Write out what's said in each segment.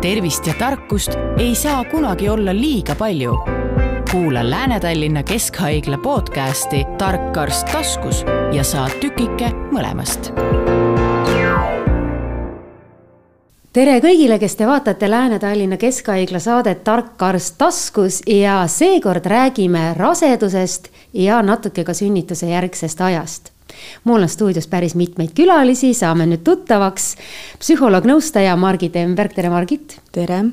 tervist ja tarkust ei saa kunagi olla liiga palju. kuula Lääne-Tallinna Keskhaigla podcasti Tark arst taskus ja saa tükike mõlemast. tere kõigile, kes te vaatate Lääne-Tallinna Keskhaigla saadet Tark arst taskus ja seekord räägime rasedusest ja natuke ka sünnituse järgsest ajast mul on stuudios päris mitmeid külalisi, saame nüüd tuttavaks. psühholoog-nõustaja Margit Emberg, tere Margit. tere.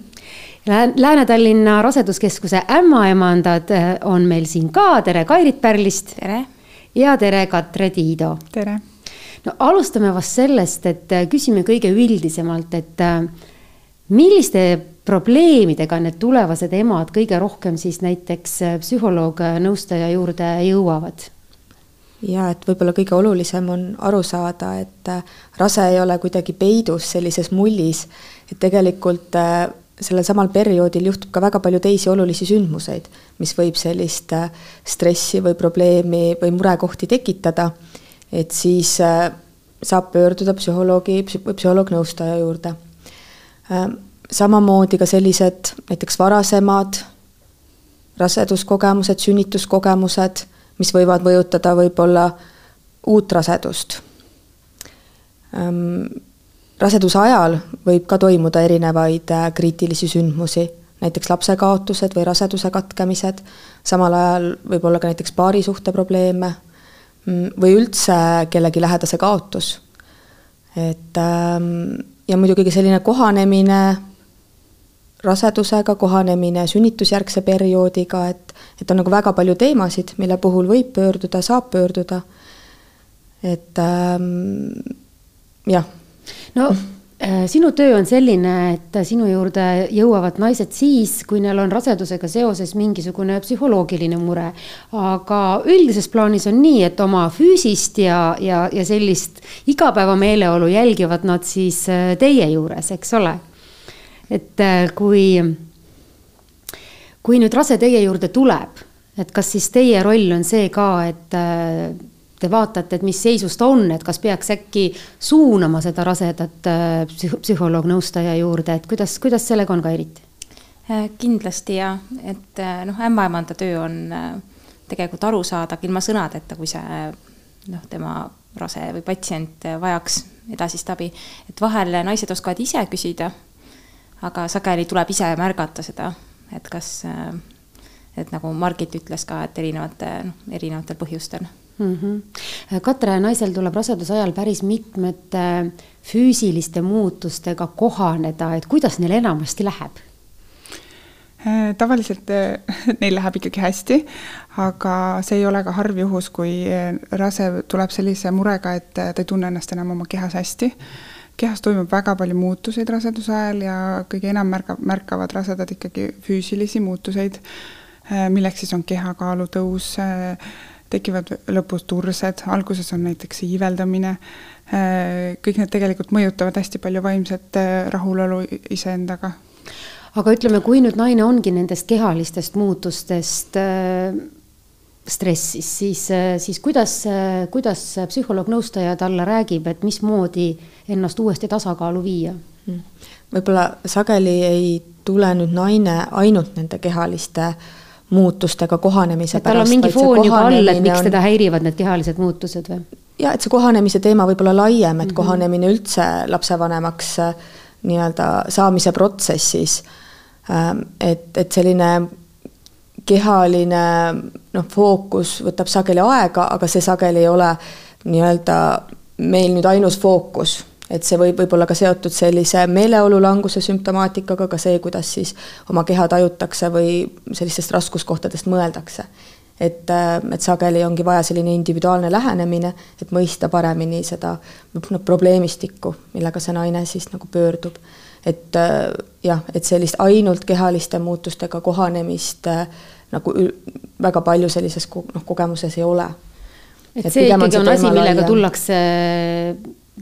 Lääne-Tallinna Raseduskeskuse ämmaemandad äh, on meil siin ka, tere Kairit Pärlist. tere. ja tere Katre Tiido. tere. no alustame vast sellest, et äh, küsime kõige üldisemalt, et äh, milliste probleemidega need tulevased emad kõige rohkem siis näiteks psühholoog-nõustaja juurde jõuavad ja et võib-olla kõige olulisem on aru saada, et äh, rase ei ole kuidagi peidus sellises mullis, et tegelikult äh, sellel samal perioodil juhtub ka väga palju teisi olulisi sündmuseid, mis võib sellist äh, stressi või probleemi või murekohti tekitada, et siis saab pöörduda psühholoogi psühholoog-nõustaja juurde. samamoodi ka sellised näiteks varasemad raseduskogemused, sünnituskogemused mis võivad mõjutada võib-olla uut rasedust. Ehm, raseduse ajal võib ka toimuda erinevaid äh, kriitilisi sündmusi, näiteks lapsekaotused või raseduse katkemised, samal ajal võib olla ka näiteks paarisuhte probleeme mm, või üldse kellegi lähedase kaotus. et ähm, ja muidugi selline kohanemine rasedusega, kohanemine sünnitusjärgse perioodiga, et et on nagu väga palju teemasid, mille puhul võib pöörduda, saab pöörduda. et ähm, jah. no äh, sinu töö on selline, et sinu juurde jõuavad naised siis, kui neil on rasedusega seoses mingisugune psühholoogiline mure. aga üldises plaanis on nii, et oma füüsist ja, ja, ja sellist igapäevameeleolu jälgivad nad siis äh, teie juures, eks ole et äh, kui, kui nüüd rase teie juurde tuleb, et kas siis teie roll on see ka, et äh, te vaatate, et mis seisus ta on, et kas peaks äkki suunama seda rasedat äh, psüh-, psühholoog-nõustaja juurde, et kuidas, kuidas sellega on, Kairit? kindlasti ja, et noh, ämmaemanda töö on tegelikult arusaadav ilma sõnadeta, kui see noh, tema rase või patsient vajaks edasist abi. et vahel naised oskavad ise küsida aga sageli tuleb ise märgata seda, et kas, äh, et nagu Margit ütles ka, et erinevate, noh, erinevatel põhjustel mm. -hmm. Katre naisel tuleb raseduse ajal päris mitmete füüsiliste muutustega kohaneda, et kuidas neil enamasti läheb? Äh, tavaliselt äh, neil läheb ikkagi hästi, aga see ei ole ka harv juhus, kui rase tuleb sellise murega, et ta ei tunne ennast enam oma kehas hästi kehas toimub väga palju muutuseid raseduse ajal ja kõige enam märka, märkavad rasedad ikkagi füüsilisi muutuseid, äh, milleks siis on kehakaalu tõus, äh, tekivad lõpus tursed, alguses on näiteks iiveldamine, äh, kõik need tegelikult mõjutavad hästi palju vaimset rahulolu iseendaga. aga ütleme, kui nüüd naine ongi nendest kehalistest muutustest stressis, siis, siis kuidas, kuidas psühholoog-nõustaja talle räägib, et mismoodi ennast uuesti tasakaalu viia? Hmm. võib-olla sageli ei tule nüüd naine ainult nende kehaliste muutustega kohanemise et tal on mingi foon juba all, et miks teda häirivad need kehalised muutused või? ja et see kohanemise teema võib olla laiem, et mm -hmm. kohanemine üldse lapsevanemaks äh, nii-öelda saamise protsessis. Ähm, et, et selline kehaline noh, fookus võtab sageli aega, aga see sageli ei ole nii-öelda meil nüüd ainus fookus, et see võib võib-olla ka seotud sellise meeleolu languse sümptomaatikaga, ka see, kuidas siis oma keha tajutakse või sellistest raskuskohtadest mõeldakse. et, et sageli ongi vaja selline individuaalne lähenemine, et mõista paremini seda noh, probleemistikku, millega see naine siis nagu pöördub et jah, et sellist ainult kehaliste muutustega kohanemist äh, nagu väga palju sellises noh, kogemuses ei ole. et see ikkagi on asi, millega laia. tullakse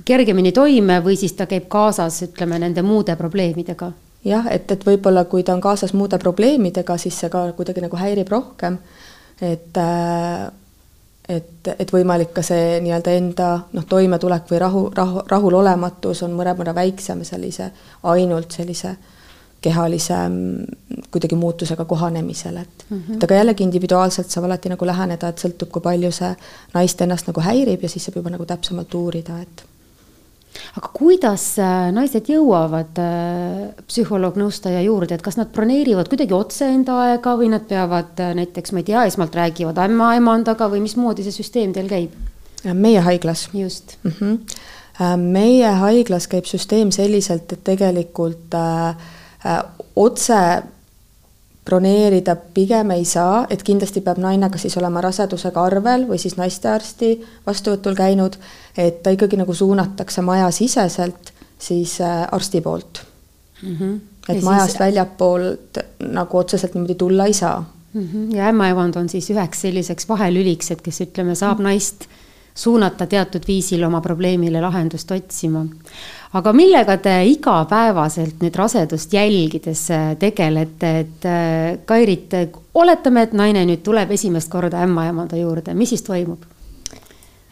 kergemini toime või siis ta käib kaasas, ütleme, nende muude probleemidega? jah, et, et võib-olla kui ta on kaasas muude probleemidega, siis see ka kuidagi nagu häirib rohkem, et äh, et, et võimalik ka see nii-öelda enda noh, toimetulek või rahu, rahu, rahulolematus on mõnevõrra väiksem sellise, ainult sellise kehalise mm, kuidagi muutusega kohanemisel, et mm, -hmm. et aga jällegi individuaalselt saab alati nagu läheneda, et sõltub, kui palju see naist ennast nagu häirib ja siis saab juba nagu täpsemalt uurida, et aga kuidas äh, naised jõuavad äh, psühholoog-nõustaja juurde, et kas nad broneerivad kuidagi otse enda aega või nad peavad äh, näiteks, ma ei tea, esmalt räägivad ämmaemandaga või mismoodi see süsteem teil käib? meie haiglas. just mm. -hmm. meie haiglas käib süsteem selliselt, et tegelikult äh, otse broneerida pigem ei saa, et kindlasti peab naine kas siis olema rasedusega arvel või siis naistearsti vastuvõtul käinud, et ta ikkagi nagu suunatakse majasiseselt siis äh, arsti poolt mm. -hmm. et ja majast siis... väljapoolt nagu otseselt niimoodi tulla ei saa mm. -hmm. ja ämmaemand on siis üheks selliseks vahelüliks, et kes ütleme, saab mm -hmm. Suunata teatud viisil oma probleemile lahendust otsima aga millega te igapäevaselt nüüd rasedust jälgides äh, tegelete, et äh, Kairit, oletame, et naine nüüd tuleb esimest korda ämmaemanda juurde, mis siis toimub?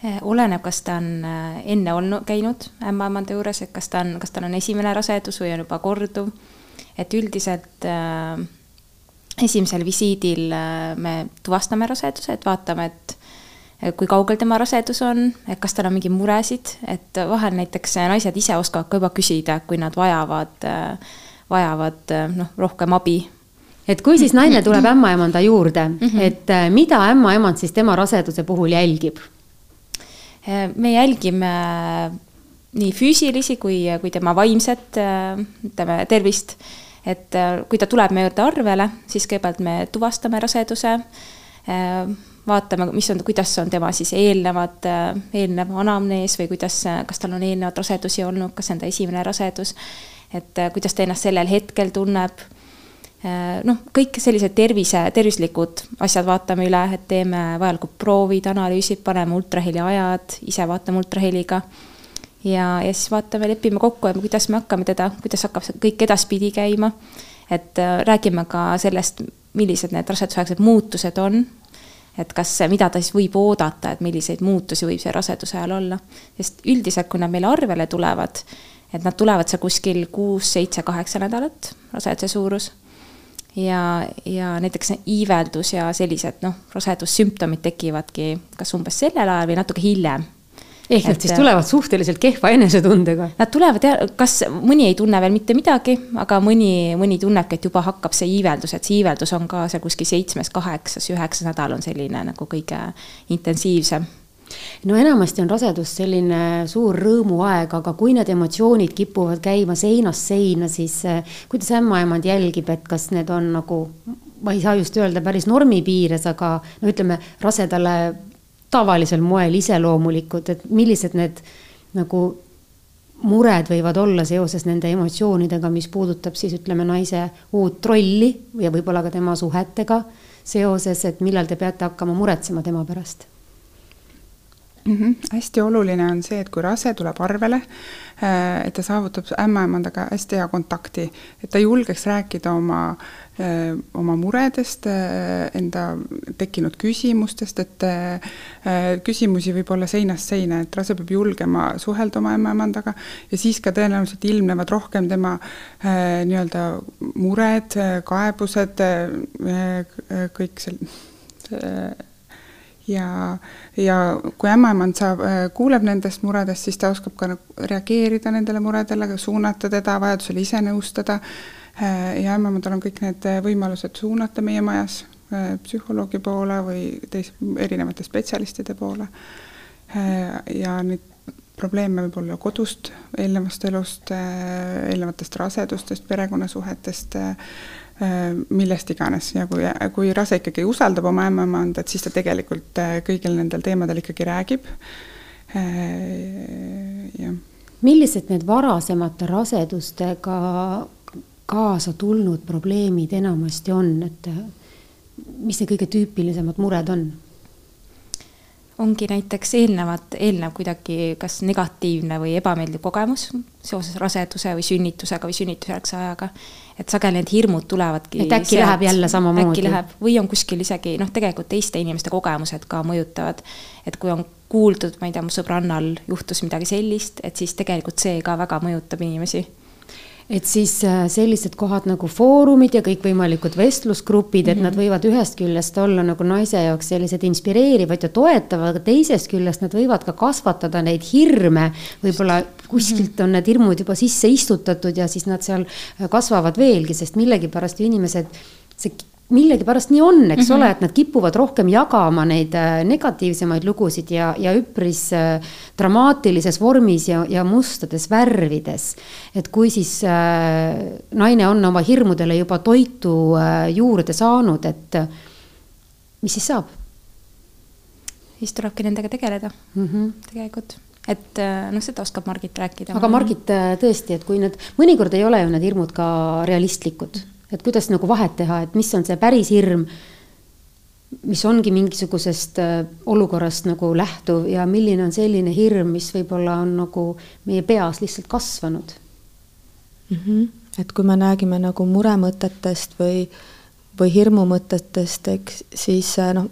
Äh, oleneb, kas ta on enne olnud, käinud ämmaemanda juures, et kas ta on, kas tal on esimene rasedus või on juba korduv. et üldiselt äh, esimesel visiidil äh, me tuvastame raseduse, et vaatame, et kui kaugel tema rasedus on, kas tal on mingeid muresid, et vahel näiteks naised ise oskavad ka juba küsida, kui nad vajavad, vajavad noh, rohkem abi. et kui siis naine tuleb ämmaemanda juurde mm, -hmm. et äh, mida ämmaemand siis tema raseduse puhul jälgib? Äh, me jälgime nii füüsilisi kui, kui tema vaimset, äh, ütleme, tervist. et kui ta tuleb meie juurde arvele, siis kõigepealt me tuvastame raseduse vaatame, mis on, kuidas on tema siis eelnevad, eelnev anamnees või kuidas, kas tal on eelnevad rasedusi olnud, kas see on ta esimene rasedus. et kuidas ta ennast sellel hetkel tunneb. noh, kõik sellised tervise, tervislikud asjad vaatame üle, et teeme vajalikud proovid, analüüsid, paneme ultraheli ajad, ise vaatame ultraheliga ja, ja siis vaatame, lepime kokku, kuidas me hakkame teda, kuidas hakkab see kõik edaspidi käima. et räägime ka sellest, millised need rasedusaegsed muutused on, et kas, mida ta siis võib oodata, et milliseid muutusi võib see raseduse ajal olla. sest üldiselt, kui nad meile arvele tulevad, et nad tulevad seal kuskil kuus, seitse, kaheksa nädalat, raseduse suurus. ja, ja näiteks iiveldus ja sellised noh, rasedussümptomid tekivadki kas umbes sellel ajal või natuke hiljem ehk nad siis tulevad suhteliselt kehva enesetundega? Nad tulevad ja kas mõni ei tunne veel mitte midagi, aga mõni, mõni tunnebki, et juba hakkab see iiveldus, et see iiveldus on ka seal kuskil seitsmes, kaheksas, üheksas nädal on selline nagu kõige intensiivsem no enamasti on rasedus selline suur rõõmuaeg, aga kui need emotsioonid kipuvad käima seinast seina, siis eh, kuidas ämmaemand jälgib, et kas need on nagu, ma ei saa just öelda päris normi piires, aga no ütleme, rasedale tavalisel moel iseloomulikud, et millised need nagu mured võivad olla seoses nende emotsioonidega, mis puudutab siis ütleme naise uut rolli ja võib-olla ka tema suhetega seoses, et millal te peate hakkama muretsema tema pärast mm. -hmm. hästi oluline on see, et kui rase tuleb arvele, äh, et ta saavutab ämmaemandaga hästi hea kontakti, et ta julgeks rääkida oma Äh, oma muredest, äh, enda tekkinud küsimustest, et küsimusi võib olla seinast seina, et rase peab julgema suhelda oma ämmaemandaga ja siis ka tõenäoliselt ilmnevad rohkem tema nii-öelda mured, kaebused, kõik sel-, ja, ja kui ämmaemand saab, kuuleb nendest muredest, siis ta oskab ka nagu reageerida nendele muredele, suunata teda, vajadusel ise nõustada Äh, ja ämmaemadel on kõik need äh, võimalused suunata meie majas äh, psühholoogi poole või teis-, erinevate spetsialistide poole. ja neid probleeme võib olla kodust, eelnevast elust, eelnevatest rasedustest, perekonnasuhetest, millest iganes ja kui, kui rase ikkagi usaldab oma ämmaemandat, siis ta tegelikult kõigil nendel teemadel ikkagi räägib. jah. millised need varasemate rasedustega kaasa tulnud probleemid enamasti on, et mis need kõige tüüpilisemad mured on? ongi näiteks eelnevad, eelnev kuidagi kas negatiivne või ebameeldiv kogemus seoses raseduse või sünnitusega või sünnitusjärgse ajaga. Et sageli need hirmud tulevadki. et äkki sealt, läheb jälle samamoodi. äkki läheb või on kuskil isegi noh, tegelikult teiste inimeste kogemused ka mõjutavad. et kui on kuuldud, ma ei tea, mu sõbrannal juhtus midagi sellist, et siis tegelikult see ka väga mõjutab inimesi et siis äh, sellised kohad nagu foorumid ja kõikvõimalikud vestlusgrupid, et mm -hmm. nad mhm. võivad ühest küljest olla nagu naise jaoks sellised inspireerivad ja toetavad, aga teisest küljest nad võivad ka kasvatada neid hirme. võib-olla kuskilt mhm. on need hirmud juba sisse istutatud ja siis nad seal kasvavad veelgi, sest millegipärast ju inimesed see millegipärast nii on, eks mm -hmm. ole, et nad kipuvad rohkem jagama neid äh, negatiivsemaid lugusid ja, ja üpris äh, dramaatilises vormis ja, ja mustades värvides. et kui siis äh, naine on oma hirmudele juba toitu äh, juurde saanud, et äh, mis siis saab? siis tulebki nendega tegeleda mm -hmm. tegelikult et äh, noh, seda oskab Margit rääkida. aga Margit tõesti, et kui need, mõnikord ei ole ju need hirmud ka realistlikud et kuidas nagu vahet teha, et mis on see päris hirm, mis ongi mingisugusest äh, olukorrast nagu lähtuv ja milline on selline hirm, mis võib-olla on nagu meie peas lihtsalt kasvanud mm. -hmm. et kui me räägime nagu muremõtetest või, või hirmumõtetest, eks siis äh, noh,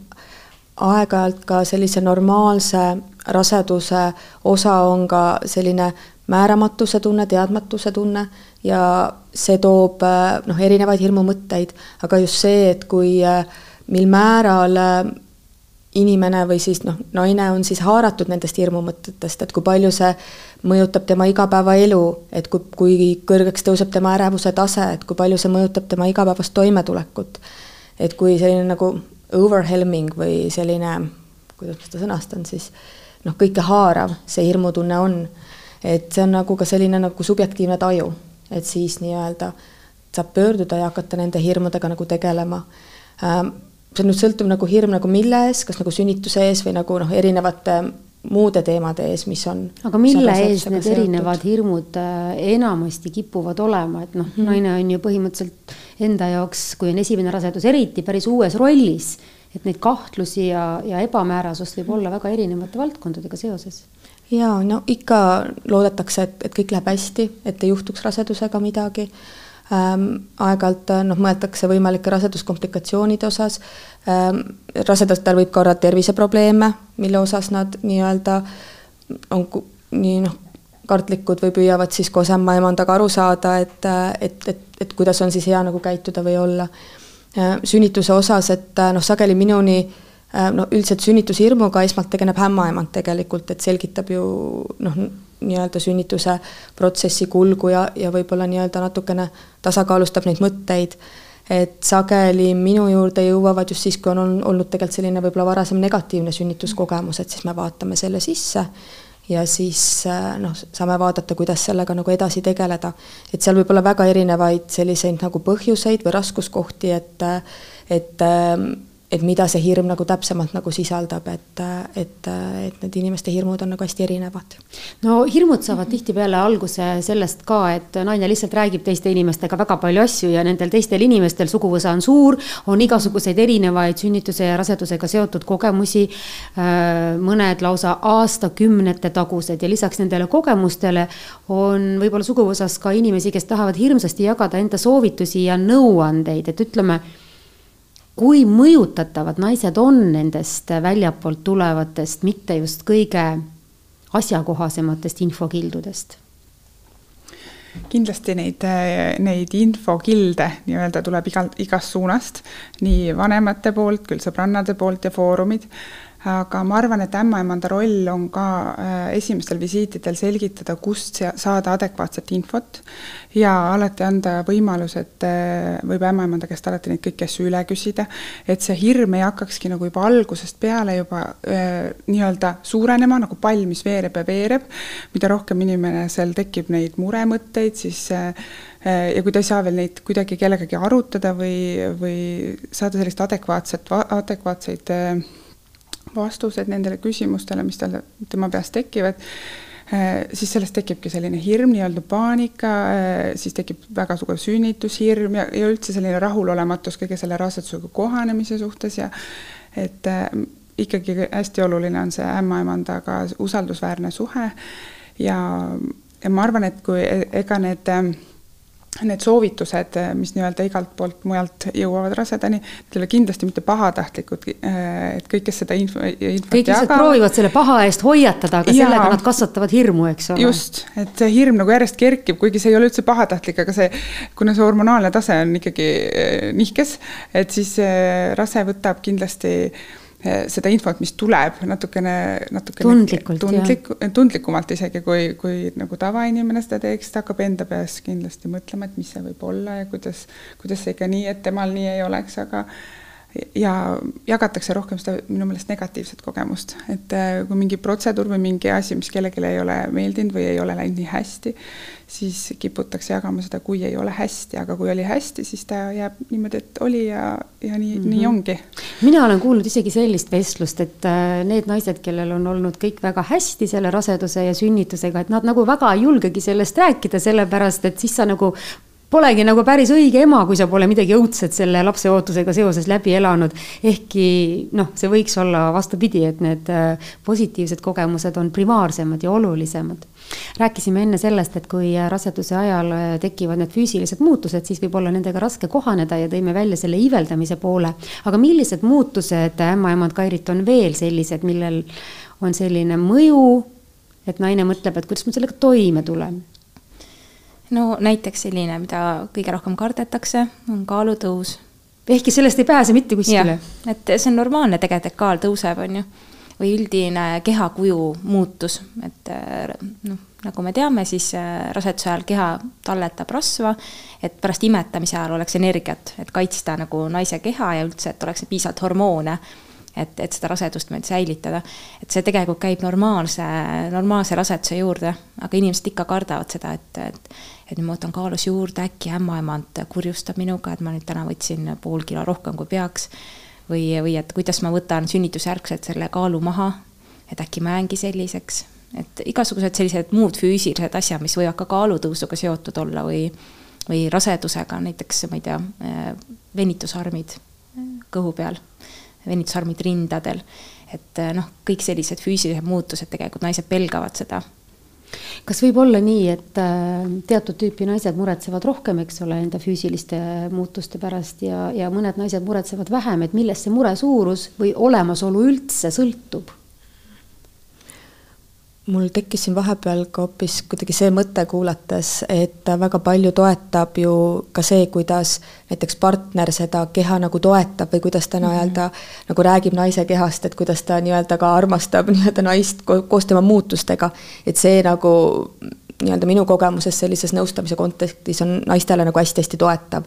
aeg-ajalt ka sellise normaalse raseduse osa on ka selline määramatuse tunne, teadmatuse tunne ja see toob noh, erinevaid hirmumõtteid, aga just see, et kui, mil määral inimene või siis noh, naine on siis haaratud nendest hirmumõtetest, et kui palju see mõjutab tema igapäevaelu, et kui, kui kõrgeks tõuseb tema ärevuse tase, et kui palju see mõjutab tema igapäevast toimetulekut. et kui selline nagu overwhelming või selline, kuidas ma seda sõnastan siis, noh, kõike haarav see hirmutunne on, et see on nagu ka selline nagu subjektiivne taju et siis nii-öelda saab pöörduda ja hakata nende hirmudega nagu tegelema. Ähm, see nüüd sõltub nagu hirm nagu mille ees, kas nagu sünnituse ees või nagu noh, erinevate muude teemade ees, mis on. aga mille ees need seotud? erinevad hirmud äh, enamasti kipuvad olema, et noh mm, -hmm. naine on ju põhimõtteliselt enda jaoks, kui on esimene rasedus, eriti päris uues rollis, et neid kahtlusi ja, ja ebamäärasust võib olla väga erinevate valdkondadega seoses jaa, no ikka loodetakse, et, et kõik läheb hästi, et ei juhtuks rasedusega midagi ähm,. aeg-ajalt noh, mõeldakse võimalike raseduskomplikatsioonide osas ähm,. rasedatel võib ka olla terviseprobleeme, mille osas nad nii-öelda on nii noh, kartlikud või püüavad siis koos ämmaemandaga aru saada, et, et, et, et kuidas on siis hea nagu käituda või olla. Äh, sünnituse osas, et noh, sageli minuni äh, Äh, no üldiselt sünnitushirmuga esmalt tegeleb ämmaemand tegelikult, et selgitab ju noh, nii-öelda sünnituse protsessi kulgu ja, ja võib-olla nii-öelda natukene tasakaalustab neid mõtteid. et sageli minu juurde jõuavad just siis, kui on olnud tegelikult selline võib-olla varasem negatiivne sünnituskogemus, et siis me vaatame selle sisse ja siis äh, noh, saame vaadata, kuidas sellega nagu edasi tegeleda. et seal võib olla väga erinevaid selliseid nagu põhjuseid või raskuskohti, et et ähm, et mida see hirm nagu täpsemalt nagu sisaldab, et, et, et need inimeste hirmud on nagu hästi erinevad. no hirmud saavad tihtipeale alguse sellest ka, et naine lihtsalt räägib teiste inimestega väga palju asju ja nendel teistel inimestel suguvõsa on suur, on igasuguseid erinevaid sünnituse ja rasedusega seotud kogemusi, äh, mõned lausa aastakümnete tagused ja lisaks nendele kogemustele on võib-olla suguvõsas ka inimesi, kes tahavad hirmsasti jagada enda soovitusi ja nõuandeid, et ütleme kui mõjutatavad naised on nendest väljapoolt tulevatest, mitte just kõige asjakohasematest infokildudest? kindlasti neid, neid infokilde nii-öelda tuleb igal, igast suunast, nii vanemate poolt, küll sõbrannade poolt ja foorumid aga ma arvan, et ämmaemanda roll on ka äh, esimestel visiitidel selgitada, kust saada adekvaatset infot ja alati anda võimalus, et äh, võib ämmaemanda käest alati neid kõiki asju üle küsida, et see hirm ei hakkakski nagu juba algusest peale juba äh, nii-öelda suurenema nagu pall, mis veereb ja veereb. mida rohkem inimesel tekib neid muremõtteid, siis ja kui ta ei saa veel neid kuidagi kellegagi arutada või, või saada sellist adekvaatset, adekvaatseid vastused nendele küsimustele, mis tal, tema peas tekivad, äh, siis sellest tekibki selline hirm, nii-öelda paanika, äh, siis tekib väga suur sünnitushirm ja, ja üldse selline rahulolematus kõige selle rasedusega kohanemise suhtes ja et äh, ikkagi hästi oluline on see ämmaemandaga usaldusväärne suhe ja, ja ma arvan, et kui ega need need soovitused, mis nii-öelda igalt poolt mujalt jõuavad rasedani, need ei ole kindlasti mitte pahatahtlikud, et kõik, kes seda info, infot kõik lihtsalt proovivad selle paha eest hoiatada, aga ja, sellega nad kasvatavad hirmu, eks ole. just, et see hirm nagu järjest kerkib, kuigi see ei ole üldse pahatahtlik, aga see, kuna see hormonaalne tase on ikkagi eh, nihkes, et siis rase võtab kindlasti äh, Eh, seda infot, mis tuleb natukene, natukene tundlikult, tundlik, tundlikumalt isegi, kui, kui nagu tavainimene seda teeks, ta hakkab enda peas kindlasti mõtlema, et mis see võib olla ja kuidas, kuidas see ikka nii, et temal nii ei oleks, aga ja jagatakse rohkem seda minu meelest negatiivset kogemust, et eh, kui mingi protseduur või mingi asi, mis kellelegi ei ole meeldinud või ei ole läinud nii hästi, siis kiputakse jagama seda, kui ei ole hästi, aga kui oli hästi, siis ta jääb niimoodi, et oli ja, ja nii mm, -hmm. nii ongi. mina olen kuulnud isegi sellist vestlust, et äh, need naised, kellel on olnud kõik väga hästi selle raseduse ja sünnitusega, et nad nagu väga ei julgegi sellest rääkida, sellepärast et siis sa nagu polegi nagu päris õige ema, kui sa pole midagi õudset selle lapse ootusega seoses läbi elanud. ehkki noh, see võiks olla vastupidi, et need äh, positiivsed kogemused on primaarsemad ja olulisemad. rääkisime enne sellest, et kui raseduse ajal äh, tekivad need füüsilised muutused, siis võib olla nendega raske kohaneda ja tõime välja selle iiveldamise poole. aga millised muutused, ämmaemand Kairit, on veel sellised, millel on selline mõju, et naine mõtleb, et kuidas ma sellega toime tulen no näiteks selline, mida kõige rohkem kardetakse, on kaalutõus. ehkki sellest ei pääse mitte kuskile. et see on normaalne tegelikult, et kaal tõuseb, on ju. või üldine kehakuju muutus, et noh, nagu me teame, siis äh, raseduse ajal keha talletab rasva, et pärast imetamise ajal oleks energiat, et kaitsta nagu naise keha ja üldse, et oleks piisavalt hormoone et, et seda rasedust meil säilitada. et see tegelikult käib normaalse, normaalse raseduse juurde, aga inimesed ikka kardavad seda, et, et et nüüd ma võtan kaalus juurde, äkki ämmaemand kurjustab minuga, et ma nüüd täna võtsin pool kilo rohkem, kui peaks. või, või et kuidas ma võtan sünnitusjärgselt selle kaalu maha, et äkki ma jäängi selliseks, et igasugused sellised muud füüsilised asjad, mis võivad ka kaalutõusuga seotud olla või, või rasedusega, näiteks ma ei tea, venitusarmid kõhu peal venitusarmid rindadel. et eh, noh, kõik sellised füüsilised muutused tegelikult naised pelgavad seda kas võib olla nii, et eh, teatud tüüpi naised muretsevad rohkem, eks ole, enda füüsiliste muutuste pärast ja, ja mõned naised muretsevad vähem, et millest see mure suurus või olemasolu üldse sõltub? Mul tekkis siin vahepeal ka hoopis kuidagi see mõte kuulates, et väga palju toetab ju ka see, kuidas näiteks partner seda keha nagu toetab või kuidas ta nii-öelda mm -hmm. nagu räägib naise kehast, et kuidas ta nii-öelda ka armastab nii-öelda naist koos tema muutustega. et see nagu nii-öelda minu kogemuses sellises nõustamise kontekstis on naistele nagu hästi-hästi toetav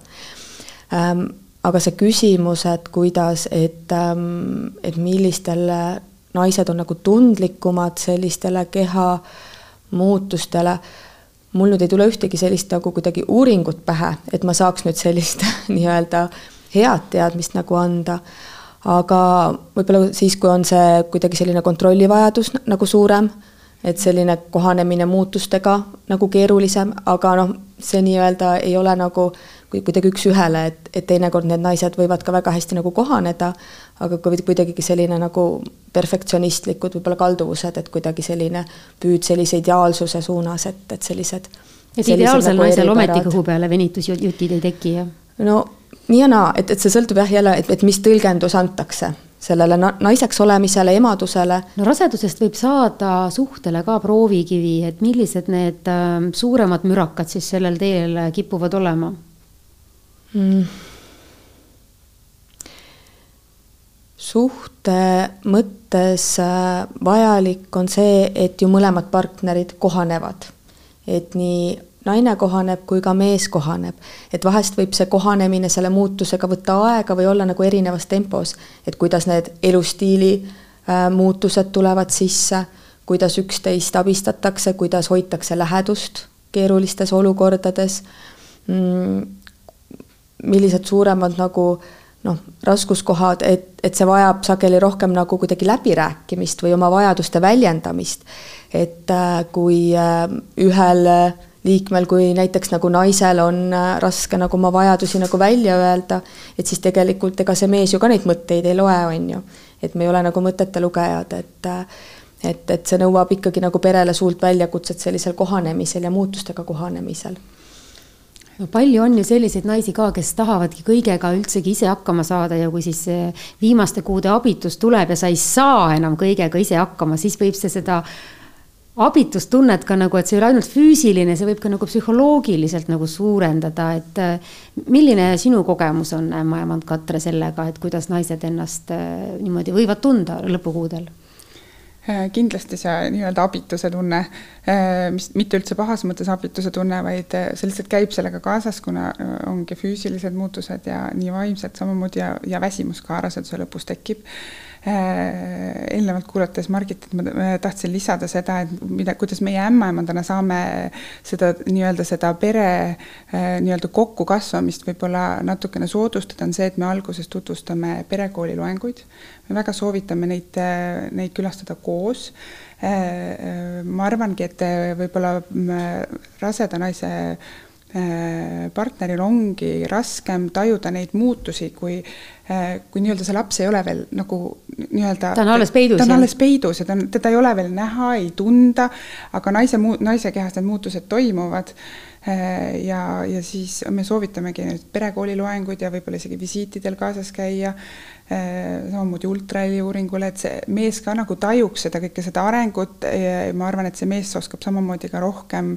ähm, aga see küsimus, et kuidas, et, ähm, et millistele naised on nagu tundlikumad sellistele keha muutustele. mul nüüd ei tule ühtegi sellist nagu kuidagi uuringut pähe, et ma saaks nüüd sellist nii-öelda head teadmist nagu anda. aga võib-olla siis, kui on see kuidagi selline kontrollivajadus nagu suurem, et selline kohanemine muutustega nagu keerulisem, aga noh, see nii-öelda ei ole nagu kuidagi üks-ühele, et, et teinekord need naised võivad ka väga hästi nagu kohaneda, aga kuidagi selline nagu perfektsionistlikud võib-olla kalduvused, et kuidagi selline püüd sellise ideaalsuse suunas, et, et sellised. et ideaalsel nagu naisel ometi kõhu peale venitusjutid ei teki, jah? no nii ja naa, et, et see sõltub jah jälle, et, et mis tõlgendus antakse sellele naiseks olemisele, emadusele. no rasedusest võib saada suhtele ka proovikivi, et millised need äh, suuremad mürakad siis sellel teel kipuvad olema mm.? Suhte mõttes äh, vajalik on see, et ju mõlemad partnerid kohanevad. et nii naine kohaneb kui ka mees kohaneb. et vahest võib see kohanemine selle muutusega võtta aega või olla nagu erinevas tempos, et kuidas need elustiili äh, muutused tulevad sisse, kuidas üksteist abistatakse, kuidas hoitakse lähedust keerulistes olukordades mm,, millised suuremad nagu noh, raskuskohad, et, et see vajab sageli rohkem nagu kuidagi läbirääkimist või oma vajaduste väljendamist. et äh, kui äh, ühel liikmel, kui näiteks nagu naisel on äh, raske nagu oma vajadusi nagu välja öelda, et siis tegelikult ega see mees ju ka neid mõtteid ei loe, on ju. et me ei ole nagu mõtete lugejad, et et, et see nõuab ikkagi nagu perele suurt väljakutset sellisel kohanemisel ja muutustega kohanemisel no palju on ju selliseid naisi ka, kes tahavadki kõigega üldsegi ise hakkama saada ja kui siis viimaste kuude abitus tuleb ja sa ei saa enam kõigega ise hakkama, siis võib see seda abitustunnet ka nagu, et see ei ole ainult füüsiline, see võib ka nagu psühholoogiliselt nagu suurendada, et milline sinu kogemus on, ämmaemand Katre, sellega, et kuidas naised ennast niimoodi võivad tunda lõpukuudel? Äh, kindlasti see nii-öelda abituse tunne, äh, mis mitte üldse pahas mõttes abituse tunne, vaid äh, see lihtsalt käib sellega kaasas, kuna ongi füüsilised muutused ja nii vaimsed samamoodi ja, ja väsimus ka raseduse lõpus tekib eelnevalt kuulates Margit, et ma tahtsin lisada seda, et mida, kuidas meie ämmaemandana saame seda nii-öelda seda pere äh, nii-öelda kokkukasvamist võib-olla natukene soodustada, on see, et me alguses tutvustame perekooli loenguid. me väga soovitame neid, äh, neid külastada koos. ma arvangi, et võib-olla raseda naise partneril ongi raskem tajuda neid muutusi, kui Äh, kui nii-öelda see laps ei ole veel nagu nii-öelda. ta on alles peidus. ta on alles peidus ja ta on, teda ei ole veel näha, ei tunda, aga naise muu-, naise kehas need muutused toimuvad. Äh, ja, ja siis me soovitamegi nüüd perekooli loenguid ja võib-olla isegi visiitidel kaasas käia. Äh, samamoodi ultraheli uuringule, et see mees ka nagu tajuks seda kõike seda arengut ja ma arvan, et see mees oskab samamoodi ka rohkem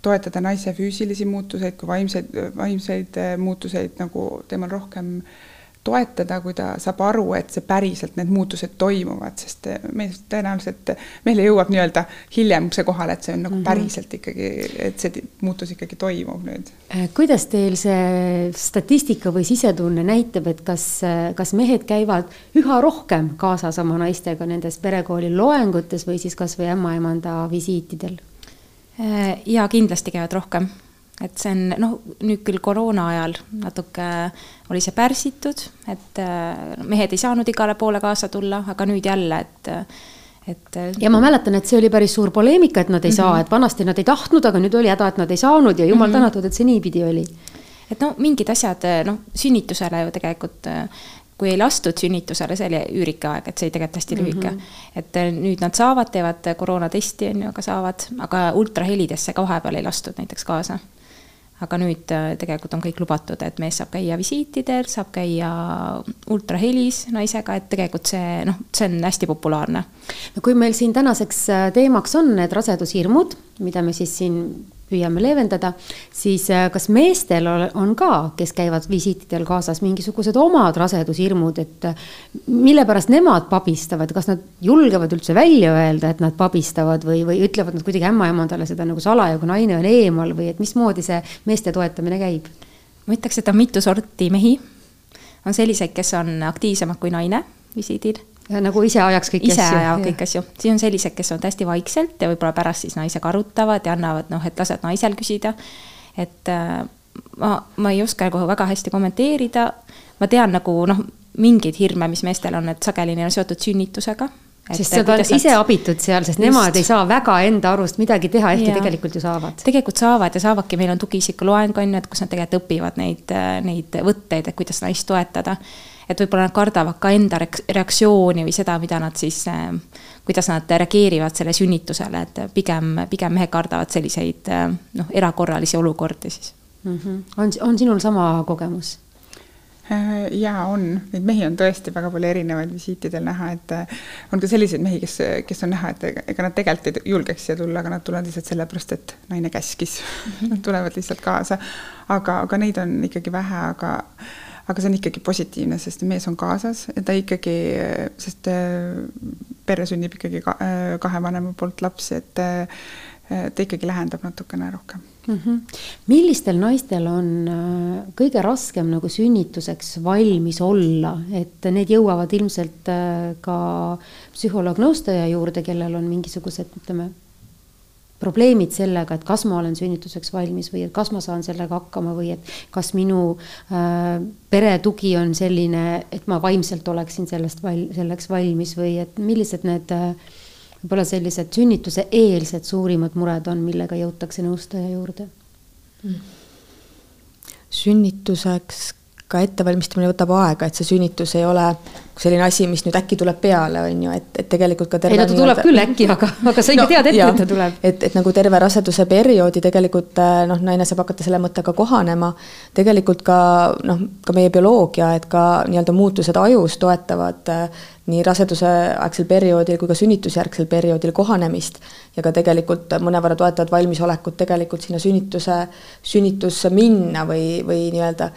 toetada naise füüsilisi muutuseid kui vaimseid, vaimseid muutuseid nagu temal rohkem äh, toetada, kui ta saab aru, et see päriselt, need muutused toimuvad, sest meil tõenäoliselt, meile jõuab nii-öelda hiljem see kohale, et see on nagu mm -hmm. päriselt ikkagi, et see muutus ikkagi toimub nüüd. Äh, kuidas teil see statistika või sisetunne näitab, et kas, kas mehed käivad üha rohkem kaasas oma naistega nendes perekooli loengutes või siis kasvõi ämmaemanda visiitidel? Äh, ja kindlasti käivad rohkem et see on noh, nüüd küll koroona ajal natuke oli see pärsitud, et äh, mehed ei saanud igale poole kaasa tulla, aga nüüd jälle, et et. ja ma mäletan, et see oli päris suur poleemika, et nad ei mm -hmm. saa, et vanasti nad ei tahtnud, aga nüüd oli häda, et nad ei saanud ja jumal mm -hmm. tänatud, et see niipidi oli. et no mingid asjad, noh, sünnitusele ju tegelikult kui ei lastud sünnitusele, see oli üürike aeg, et see oli tegelikult hästi lühike mm. -hmm. et nüüd nad saavad, teevad koroonatesti, on ju, aga saavad, aga ultrahelidesse ka vahepeal ei lastud näiteks kaasa aga nüüd äh, tegelikult on kõik lubatud, et mees saab käia visiitidel, saab käia ultrahelis naisega, et tegelikult see noh, see on hästi populaarne. no kui meil siin tänaseks äh, teemaks on need rasedushirmud, mida me siis siin püüame leevendada, siis äh, kas meestel on ka, kes käivad visiitidel kaasas, mingisugused omad rasedushirmud, et äh, mille pärast nemad pabistavad, kas nad julgevad üldse välja öelda, et nad pabistavad või, või ütlevad nad kuidagi ämmaemandale seda nagu salaja, kui naine on eemal või et mismoodi see meeste toetamine käib? ma ütleks, et on mitu sorti mehi. on selliseid, kes on aktiivsemad kui naine visiidil nagu ise ajaks kõiki ise asju. ise ajavad kõiki asju, siis on sellised, kes on hästi vaikselt ja võib-olla pärast siis naisega arutavad ja annavad noh, et lased naisel küsida. et äh, ma, ma ei oska nagu väga hästi kommenteerida. ma tean nagu noh, mingeid hirme, mis meestel on, et sageli neil on seotud sünnitusega. sest nad on ise abitud seal, sest just. nemad ei saa väga enda arust midagi teha, ehkki tegelikult ju saavad. tegelikult saavad ja saavadki, meil on tugiisiku loeng on ju, et kus nad tegelikult õpivad neid, neid võtteid, et kuidas naist toetada et võib-olla nad kardavad ka enda reaktsiooni või seda, mida nad siis, äh, kuidas nad reageerivad selle sünnitusele, et pigem, pigem mehed kardavad selliseid äh, noh, erakorralisi olukordi siis mm. -hmm. on, on sinul sama kogemus? Äh, jaa, on, neid mehi on tõesti väga palju erinevaid visiitidel näha, et on ka selliseid mehi, kes, kes on näha, et ega nad tegelikult ei julgeks siia tulla, aga nad tulevad lihtsalt sellepärast, et naine käskis mm. -hmm. Nad tulevad lihtsalt kaasa. aga, aga neid on ikkagi vähe, aga aga see on ikkagi positiivne, sest mees on kaasas ja ta ikkagi, sest äh, perre sünnib ikkagi ka, äh, kahe vanema poolt laps, et äh, ta ikkagi lähendab natukene rohkem mm. -hmm. millistel naistel on kõige raskem nagu sünnituseks valmis olla, et need jõuavad ilmselt ka psühholoog-nõustaja juurde, kellel on mingisugused, ütleme probleemid sellega, et kas ma olen sünnituseks valmis või et kas ma saan sellega hakkama või et kas minu äh, pere tugi on selline, et ma vaimselt oleksin sellest val-, selleks valmis või et millised need äh, võib-olla sellised sünnituse eelsed suurimad mured on, millega jõutakse nõustaja juurde mm.? sünnituseks ka ettevalmistamine võtab aega, et see sünnitus ei ole selline asi, mis nüüd äkki tuleb peale, on ju, et, et tegelikult ka ei no ta tuleb küll äkki, aga, aga sa ikka no, tead ette, et ta tuleb. et, et nagu terve raseduse perioodi tegelikult äh, noh, naine saab hakata selle mõttega kohanema. tegelikult ka noh, ka meie bioloogia, et ka nii-öelda muutused ajus toetavad äh, nii raseduse aegsel perioodil kui ka sünnitusjärgsel perioodil kohanemist ja ka tegelikult mõnevõrra toetavad valmisolekut tegelikult sinna sünnituse, sünnitusse minna või, või nii-öelda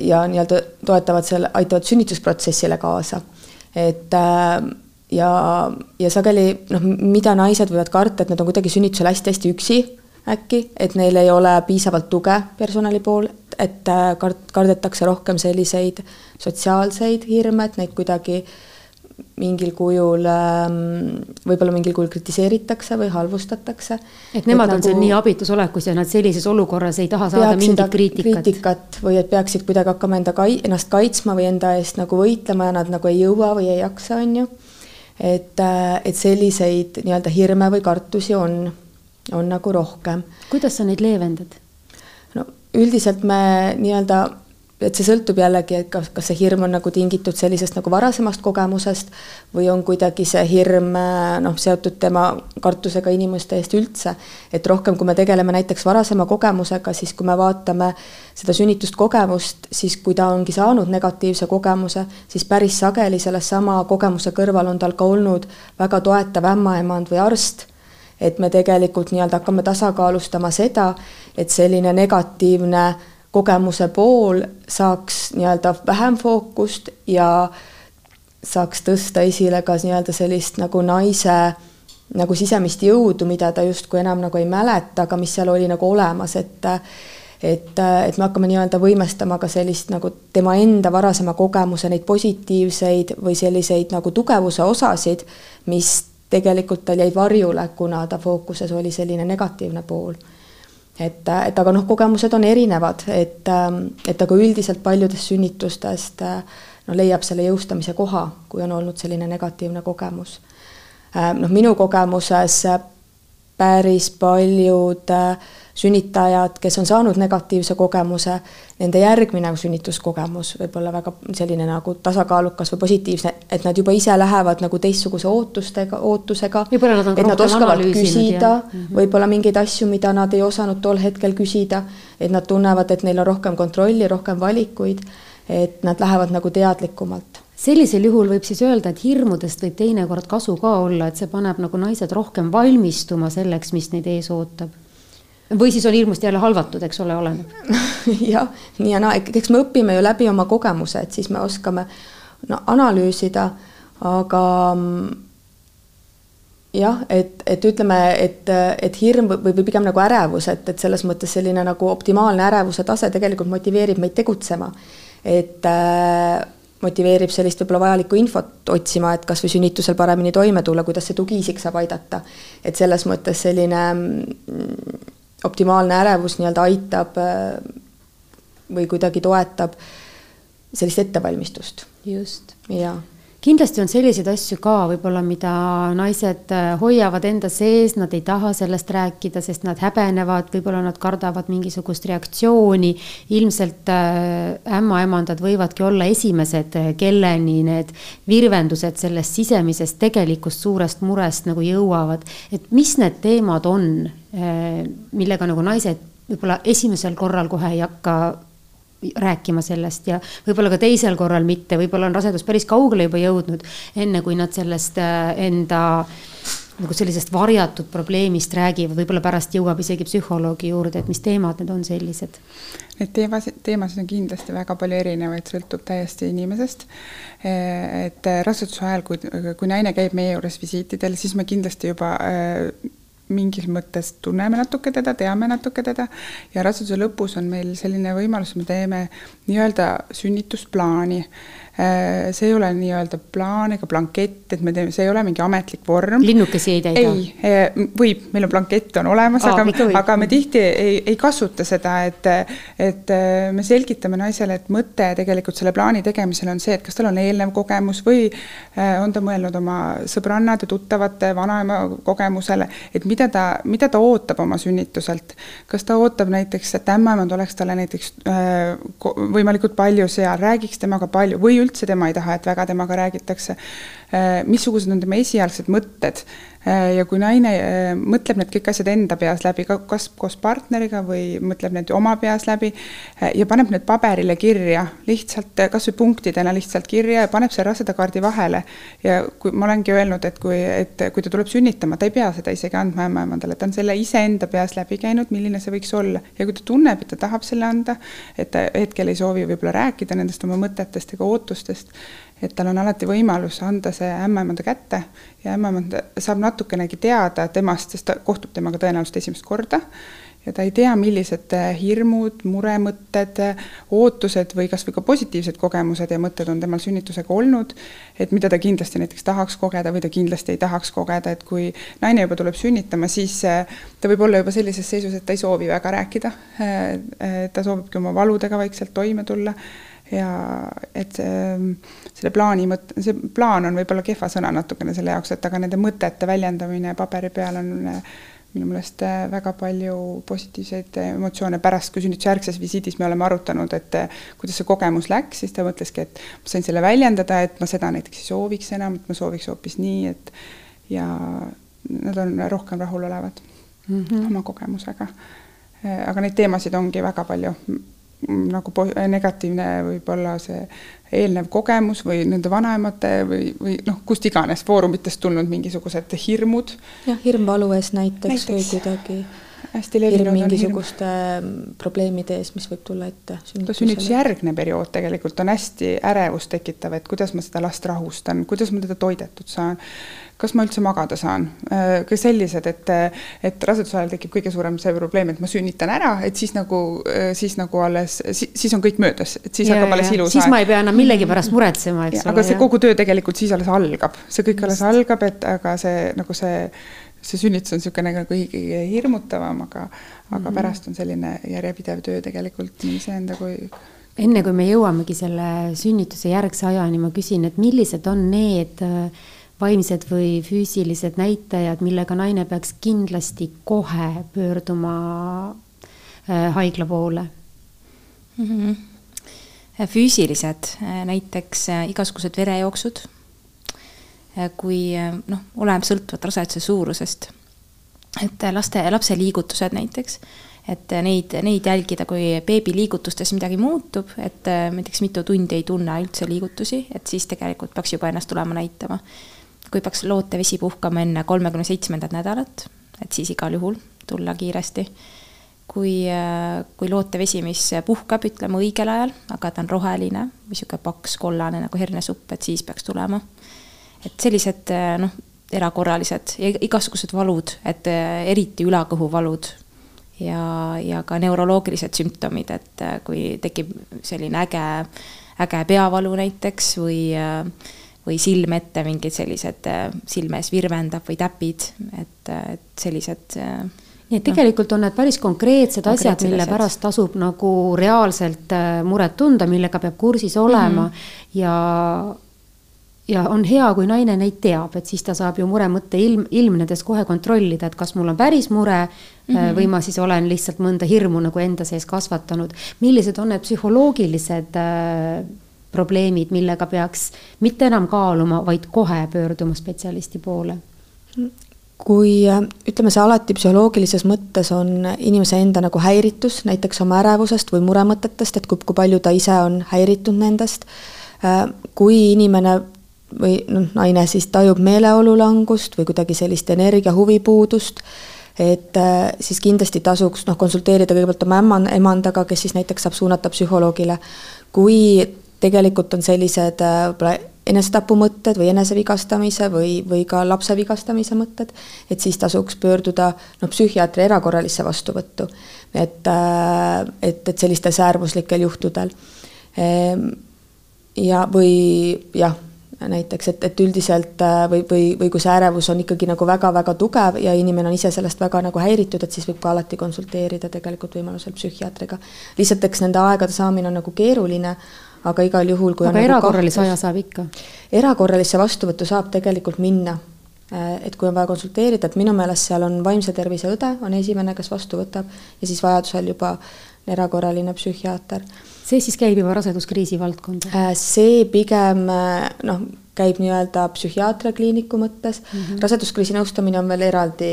ja nii-öelda toetavad selle, aitavad sünnitusprotsessile kaasa. et äh, ja, ja sageli noh, mida naised võivad karta, et nad on kuidagi sünnitusel hästi-hästi üksi äkki, et neil ei ole piisavalt tuge personali pool, et äh, kart-, kardetakse rohkem selliseid sotsiaalseid hirme, et neid kuidagi äh, mingil kujul ähm, võib-olla mingil kujul kritiseeritakse või halvustatakse. et nemad et on nagu, seal nii abitus olekus ja nad sellises olukorras ei taha saada mingit kriitikat. kriitikat või et peaksid kuidagi hakkama enda kai-, ennast kaitsma või enda eest nagu võitlema ja nad nagu ei jõua või ei jaksa, on ju. et, äh, et selliseid nii-öelda hirme või kartusi on, on nagu rohkem. kuidas sa neid leevendad? no üldiselt me nii-öelda et see sõltub jällegi, et kas, kas see hirm on nagu tingitud sellisest nagu varasemast kogemusest või on kuidagi see hirm noh, seotud tema kartusega inimeste eest üldse. et rohkem, kui me tegeleme näiteks varasema kogemusega, siis kui me vaatame seda sünnitust kogemust, siis kui ta ongi saanud negatiivse kogemuse, siis päris sageli sellesama kogemuse kõrval on tal ka olnud väga toetav ämmaemand või arst et me tegelikult nii-öelda hakkame tasakaalustama seda, et selline negatiivne kogemuse pool saaks nii-öelda vähem fookust ja saaks tõsta esile ka nii-öelda sellist nagu naise nagu sisemist jõudu, mida ta justkui enam nagu ei mäleta, aga mis seal oli nagu olemas, et et, et me hakkame nii-öelda võimestama ka sellist nagu tema enda varasema kogemuse neid positiivseid või selliseid nagu tugevuse osasid, mis tegelikult tal jäid varjule, kuna ta fookuses oli selline negatiivne pool et, et aga noh, kogemused on erinevad, et, et aga üldiselt paljudest sünnitustest noh, leiab selle jõustamise koha, kui on olnud selline negatiivne kogemus. noh, minu kogemuses päris paljud äh, sünnitajad, kes on saanud negatiivse kogemuse, nende järgmine sünnituskogemus võib olla väga selline nagu tasakaalukas või positiivne, et nad juba ise lähevad nagu teistsuguse ootustega, ootusega. et nad oskavad küsida mhm. võib-olla mingeid asju, mida nad ei osanud tol hetkel küsida, et nad tunnevad, et neil on rohkem kontrolli, rohkem valikuid, et nad lähevad nagu teadlikumalt sellisel juhul võib siis öelda, et hirmudest võib teinekord kasu ka olla, et see paneb nagu naised rohkem valmistuma selleks, mis neid ees ootab või siis on hirmust jälle halvatud, eks ole, oleneb jah, nii ja naa, eks me õpime ju läbi oma kogemuse, et siis me oskame no analüüsida, aga mm, jah, et, et ütleme, et, et hirm või, või pigem nagu ärevus, et, et selles mõttes selline nagu optimaalne ärevuse tase tegelikult motiveerib meid tegutsema. et äh, motiveerib sellist võib-olla vajalikku infot otsima, et kas või sünnitusel paremini toime tulla, kuidas see tugiisik saab aidata. et selles mõttes selline mm, optimaalne ärevus nii-öelda aitab äh, või kuidagi toetab sellist ettevalmistust. just. jaa kindlasti on selliseid asju ka võib-olla, mida naised äh, hoiavad enda sees, nad ei taha sellest rääkida, sest nad häbenevad, võib-olla nad kardavad mingisugust reaktsiooni. ilmselt äh, ämmaemandad võivadki olla esimesed, kelleni need virvendused sellest sisemisest tegelikust suurest murest nagu jõuavad. et mis need teemad on, Äh, millega nagu naised võib-olla esimesel korral kohe ei hakka rääkima sellest ja võib-olla ka teisel korral mitte, võib-olla on rasedus päris kaugele juba jõudnud, enne kui nad sellest äh, enda nagu sellisest varjatud probleemist räägivad, võib-olla pärast jõuab isegi psühholoogi juurde, et mis teemad need on sellised? Neid teemasid, teemasid on kindlasti väga palju erinevaid, sõltub täiesti inimesest. et raseduse ajal, kui, kui naine käib meie juures visiitidel, siis me kindlasti juba mingis mõttes tunneme natuke teda, teame natuke teda ja raseduse lõpus on meil selline võimalus, me teeme nii-öelda sünnitusplaani. Äh, see ei ole nii-öelda plaan ega blankett, et me teeme, see ei ole mingi ametlik vorm. linnukesi ei täida? ei, äh, võib, meil on blankett on olemas, aga, aga me tihti ei, ei kasuta seda, et, et äh, me selgitame naisele, et mõte tegelikult selle plaani tegemisel on see, et kas tal on eelnev kogemus või on ta mõelnud oma sõbrannade, tuttavate, vanaema kogemusele, et mida ta, mida ta ootab oma sünnituselt. kas ta ootab näiteks, et ämmaemand oleks talle näiteks võimalikult palju seal, räägiks temaga palju või üldse tema ei taha, et väga temaga räägitakse. Äh, missugused on tema esialgsed mõtted ja kui naine äh, mõtleb need kõik asjad enda peas läbi, kas koos partneriga või mõtleb need oma peas läbi ja paneb need paberile kirja, lihtsalt kasvõi punktidena lihtsalt kirja ja paneb selle rasedakaardi vahele. ja kui ma olengi öelnud, et kui, et kui ta tuleb sünnitama, ta ei pea seda isegi andma ämmaemandale, ta on selle iseenda peas läbi käinud, milline see võiks olla ja kui ta tunneb, et ta tahab selle anda, et ta hetkel ei soovi võib-olla rääkida nendest oma mõtetest ega ootustest, et tal on alati võimalus anda see ämmaemanda kätte ja ämmaemand saab natukenegi teada temast, sest ta kohtub temaga tõenäoliselt esimest korda ja ta ei tea, millised hirmud, muremõtted, ootused või kas või ka positiivsed kogemused ja mõtted on temal sünnitusega olnud, et mida ta kindlasti näiteks tahaks kogeda või ta kindlasti ei tahaks kogeda, et kui naine juba tuleb sünnitama, siis ta võib olla juba sellises seisus, et ta ei soovi väga rääkida. ta soovibki oma valudega vaikselt toime tulla ja et see, selle plaani mõte, see plaan on võib-olla kehva sõna natukene selle jaoks, et aga nende mõtete väljendamine paberi peal on minu meelest väga palju positiivseid emotsioone pärast, kui sünnitusjärgses visiidis me oleme arutanud, et kuidas see kogemus läks, siis ta mõtleski, et ma sain selle väljendada, et ma seda näiteks ei sooviks enam, et ma sooviks hoopis nii, et ja nad on rohkem rahulolevad mm -hmm. oma kogemusega. aga neid teemasid ongi väga palju nagu negatiivne võib-olla see eelnev kogemus või nende vanaemate või, või noh, kust iganes foorumitest tulnud mingisugused hirmud. jah, hirm valu ees näiteks, näiteks või kuidagi hästi levinud mingisuguste hirm. probleemide ees, mis võib tulla ette. sünnitusjärgne periood tegelikult on hästi ärevust tekitav, et kuidas ma seda last rahustan, kuidas ma teda toidetud saan kas ma üldse magada saan, äh, ka sellised, et, et raseduse ajal tekib kõige suurem see probleem, et ma sünnitan ära, et siis nagu, äh, siis nagu alles, siis on kõik möödas, et siis ja, hakkab alles ilus aeg. siis ma ei pea enam millegi pärast muretsema, eks ole. aga see kogu töö tegelikult siis alles algab, see kõik alles algab, et aga see nagu see, see sünnitus on niisugune nagu kõige hirmutavam, aga, aga mm -hmm. pärast on selline järjepidev töö tegelikult nii iseenda kui enne kui me jõuamegi selle sünnituse järgse ajani, ma küsin, et millised on need äh, vaimsed või füüsilised näitajad, millega naine peaks kindlasti kohe pöörduma äh, haigla poole mm? -hmm. füüsilised, äh, näiteks igasugused verejooksud, kui noh, oleneb sõltuvalt raseduse suurusest, et laste, lapse liigutused näiteks et neid, neid jälgida, kui beebi liigutustes midagi muutub, et näiteks mitu tundi ei tunne üldse liigutusi, et siis tegelikult peaks juba ennast tulema näitama kui peaks lootevesi puhkama enne kolmekümne seitsmendat nädalat, et siis igal juhul tulla kiiresti. kui, äh, kui lootevesi, mis puhkab, ütleme õigel ajal, aga ta on roheline või niisugune paks kollane nagu hernesupp, et siis peaks tulema. et sellised äh, noh, erakorralised ja igasugused valud, et äh, eriti ülakõhuvalud ja, ja ka neuroloogilised sümptomid, et kui tekib selline äge, äge peavalu näiteks või äh, või silm ette, mingid sellised äh, silme ees virvendab või täpid, et, äh, et sellised äh, nii et tegelikult on need päris konkreetsed asjad, mille asjad. pärast tasub nagu reaalselt muret tunda, millega peab kursis olema mm -hmm. ja ja on hea, kui naine neid teab, et siis ta saab ju muremõtte ilm, ilmnedes kohe kontrollida, et kas mul on päris mure mm -hmm. või ma siis olen lihtsalt mõnda hirmu nagu enda sees kasvatanud. millised on need psühholoogilised probleemid, millega peaks mitte enam kaaluma, vaid kohe pöörduma spetsialisti poole? kui ütleme, see alati psühholoogilises mõttes on inimese enda nagu häiritus, näiteks oma ärevusest või muremõtetest, et kui, kui palju ta ise on häiritud nendest, kui inimene või noh, naine siis tajub meeleolu langust või kuidagi sellist energia huvipuudust, et siis kindlasti tasuks noh, konsulteerida kõigepealt oma ema, emandaga, kes siis näiteks saab suunata psühholoogile. kui tegelikult on sellised äh, võib-olla enesetapumõtted või enesevigastamise või, või ka lapse vigastamise mõtted, et siis tasuks pöörduda noh, psühhiaatri erakorralisse vastuvõttu. et, äh, et, et sellistel äärmuslikel juhtudel. Ehm, ja, või jah, näiteks, et, et üldiselt äh, või, või, või kui see ärevus on ikkagi nagu väga-väga tugev ja inimene on ise sellest väga nagu häiritud, et siis võib ka alati konsulteerida tegelikult võimalusel psühhiaatriga. lihtsalt eks nende aegade saamine on nagu keeruline, aga igal juhul, kui aga nagu erakorralise aja saab ikka? erakorralisse vastuvõttu saab tegelikult minna äh, et kui on vaja konsulteerida, et minu meelest seal on vaimse tervise õde, on esimene, kes vastu võtab ja siis vajadusel juba erakorraline psühhiaater see siis käib juba raseduskriisi valdkonda? Äh, see pigem äh, noh, käib nii-öelda psühhiaatria kliiniku mõttes mm, -hmm. raseduskriisi nõustamine on veel eraldi,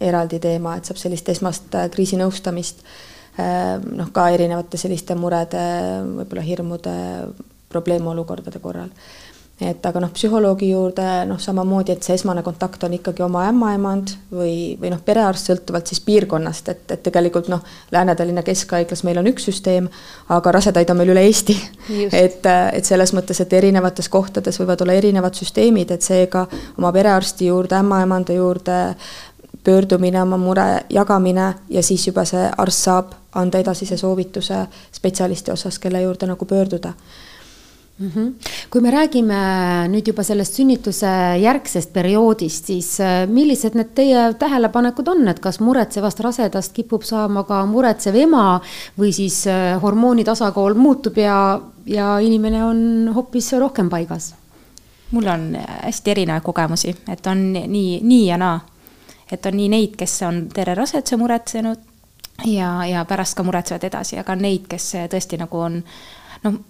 eraldi teema, et saab sellist esmast äh, kriisinõustamist noh, ka erinevate selliste murede, võib-olla hirmude, probleemolukordade korral et aga noh, psühholoogi juurde noh, samamoodi, et see esmane kontakt on ikkagi oma ämmaemand või, või noh, perearst sõltuvalt siis piirkonnast, et, et tegelikult noh, Lääne-Tallinna Keskhaiglas meil on üks süsteem, aga rasedaid on meil üle Eesti. et, et selles mõttes, et erinevates kohtades võivad olla erinevad süsteemid, et seega oma perearsti juurde, ämmaemanda juurde pöördumine, oma mure jagamine ja siis juba see arst saab anda edasise soovituse spetsialisti osas, kelle juurde nagu pöörduda mm. -hmm. kui me räägime nüüd juba sellest sünnituse järgsest perioodist, siis äh, millised need teie tähelepanekud on, et kas muretsevast rasedast kipub saama ka muretsev ema või siis äh, hormooni tasakaal muutub ja, ja inimene on hoopis rohkem paigas? mul on hästi erinevaid kogemusi, et on nii, nii ja naa. Et on nii neid, kes on terve raseduse muretsenud ja, ja pärast ka muretsevad edasi, aga on neid, kes tõesti nagu on noh,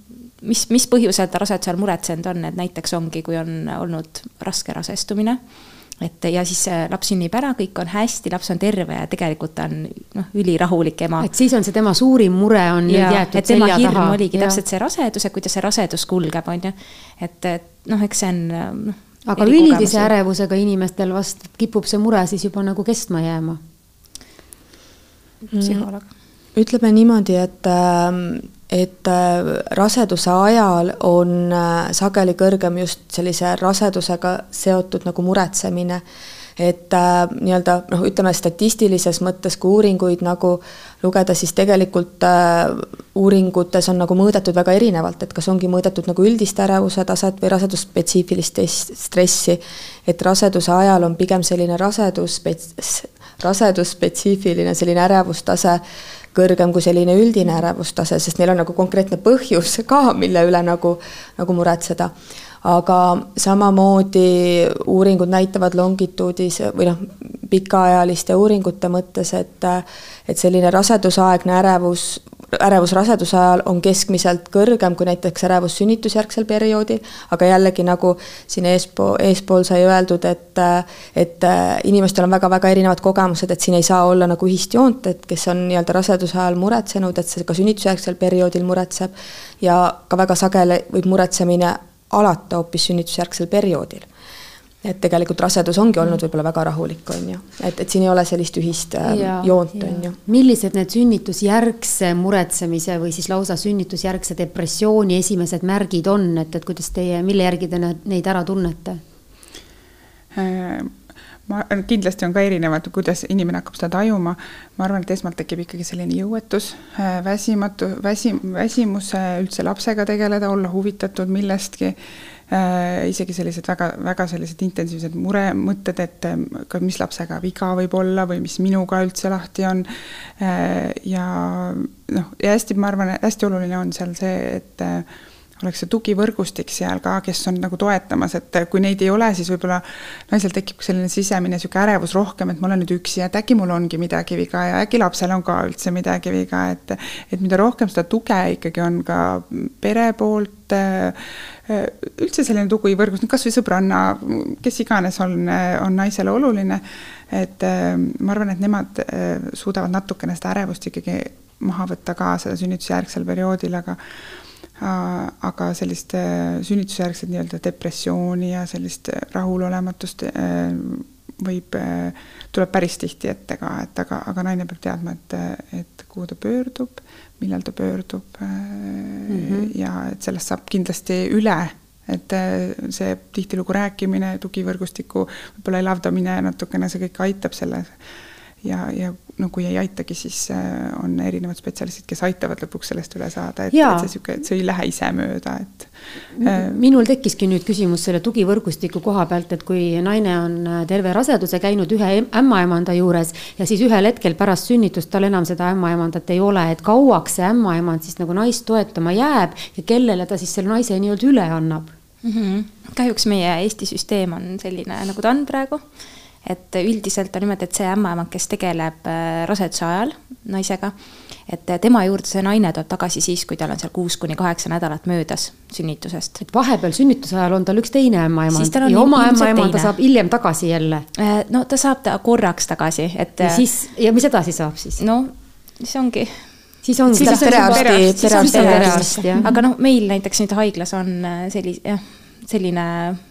mis, mis põhjusel ta rasedusel muretsenud on, et näiteks ongi, kui on olnud raske rasestumine, et ja siis laps sünnib ära, kõik on hästi, laps on terve ja tegelikult ta on noh, ülirahulik ema. et siis on see tema suurim mure on ja, jäetud selja taha. oligi ja. täpselt see rasedus, et kuidas see rasedus kulgeb, on ju. et, et noh, eks see on noh. Aga üldise ärevusega inimestel vast kipub see mure siis juba nagu kestma jääma. psühholoog. ütleme niimoodi, et äh, et äh, raseduse ajal on äh, sageli kõrgem just sellise rasedusega seotud nagu muretsemine. Et äh, nii-öelda noh, ütleme statistilises mõttes, kui uuringuid nagu lugeda, siis tegelikult äh, uuringutes on nagu mõõdetud väga erinevalt, et kas ongi mõõdetud nagu üldist ärevuse taset või rasedusspetsiifilist stressi. et raseduse ajal on pigem selline rasedus, rasedusspetsiifiline selline ärevustase kõrgem kui selline üldine ärevustase, sest neil on nagu konkreetne põhjus ka, mille üle nagu, nagu muretseda. Aga samamoodi uuringud näitavad longituudis või noh, pikaajaliste uuringute mõttes, et et selline rasedusaegne ärevus ärevus raseduse ajal on keskmiselt kõrgem kui näiteks ärevus sünnitusjärgsel perioodil, aga jällegi nagu siin eespool, eespool sai öeldud, et et inimestel on väga-väga erinevad kogemused, et siin ei saa olla nagu ühist joont, et kes on nii-öelda raseduse ajal muretsenud, et see ka sünnitusjärgsel perioodil muretseb. Ja ka väga sageli võib muretsemine alata hoopis sünnitusjärgsel perioodil. Et tegelikult rasedus ongi olnud võib-olla väga rahulik, on ju, et, et siin ei ole sellist ühist äh, ja, joont, on ju. millised need sünnitusjärgse muretsemise või siis lausa sünnitusjärgse depressiooni esimesed märgid on, et, et kuidas teie, mille järgi te neid ära tunnete? Äh, ma, kindlasti on ka erinevad, kuidas inimene hakkab seda tajuma. ma arvan, et esmalt tekib ikkagi selline jõuetus, äh, väsimatu, väsim-, väsimus üldse lapsega tegeleda, olla huvitatud millestki Äh, isegi sellised väga, väga sellised intensiivsed muremõtted, et ka mis lapsega viga võib olla või mis minuga üldse lahti on. Äh, ja noh, ja hästi, ma arvan, hästi oluline on seal see, et äh, oleks see tugivõrgustik seal ka, kes on nagu toetamas, et kui neid ei ole, siis võib-olla naisel tekib selline sisemine niisugune ärevus rohkem, et ma olen nüüd üksi, et äkki mul ongi midagi viga ja äkki lapsel on ka üldse midagi viga, et et mida rohkem seda tuge ikkagi on ka pere poolt äh,, Äh, üldse selline tugivõrgus, kas või sõbranna, kes iganes on, on naisele oluline, et äh, ma arvan, et nemad äh, suudavad natukene seda ärevust ikkagi maha võtta ka selle sünnitusjärgsel perioodil, aga aga sellist sünnitusjärgset nii-öelda depressiooni ja sellist rahulolematust võib, tuleb päris tihti ette ka, et aga, aga naine peab teadma, et, et kuhu ta pöördub, millal ta pöördub mm -hmm. ja et sellest saab kindlasti üle, et see tihtilugu rääkimine, tugivõrgustiku võib-olla elavdamine natukene, see kõik aitab selles ja, ja no kui ei aitagi, siis äh, on erinevad spetsialistid, kes aitavad lõpuks sellest üle saada, et, et see niisugune, et see ei lähe ise mööda, et äh, minul tekkiski nüüd küsimus selle tugivõrgustiku koha pealt, et kui naine on äh, terve raseduse käinud ühe ämmaemanda juures ja siis ühel hetkel pärast sünnitust tal enam seda ämmaemandat ei ole, et kauaks see ämmaemand siis nagu naist toetama jääb ja kellele ta siis selle naise nii-öelda üle annab mm? -hmm. kahjuks meie Eesti süsteem on selline, nagu ta on praegu et üldiselt on niimoodi, et see ämmaemand, kes tegeleb äh, raseduse ajal naisega, et tema juurde see naine tuleb tagasi siis, kui tal on seal kuus kuni kaheksa nädalat möödas sünnitusest. et vahepeal sünnituse ajal on tal üks teine ämmaemand ja oma ämmaemand ta saab hiljem tagasi jälle? Äh, no ta saab ta korraks tagasi, et. ja siis, ja mis edasi saab siis? no siis ongi siis ongi. on perearsti, perearsti, perearst, aga noh, meil näiteks nüüd haiglas on äh, sellise, jah selline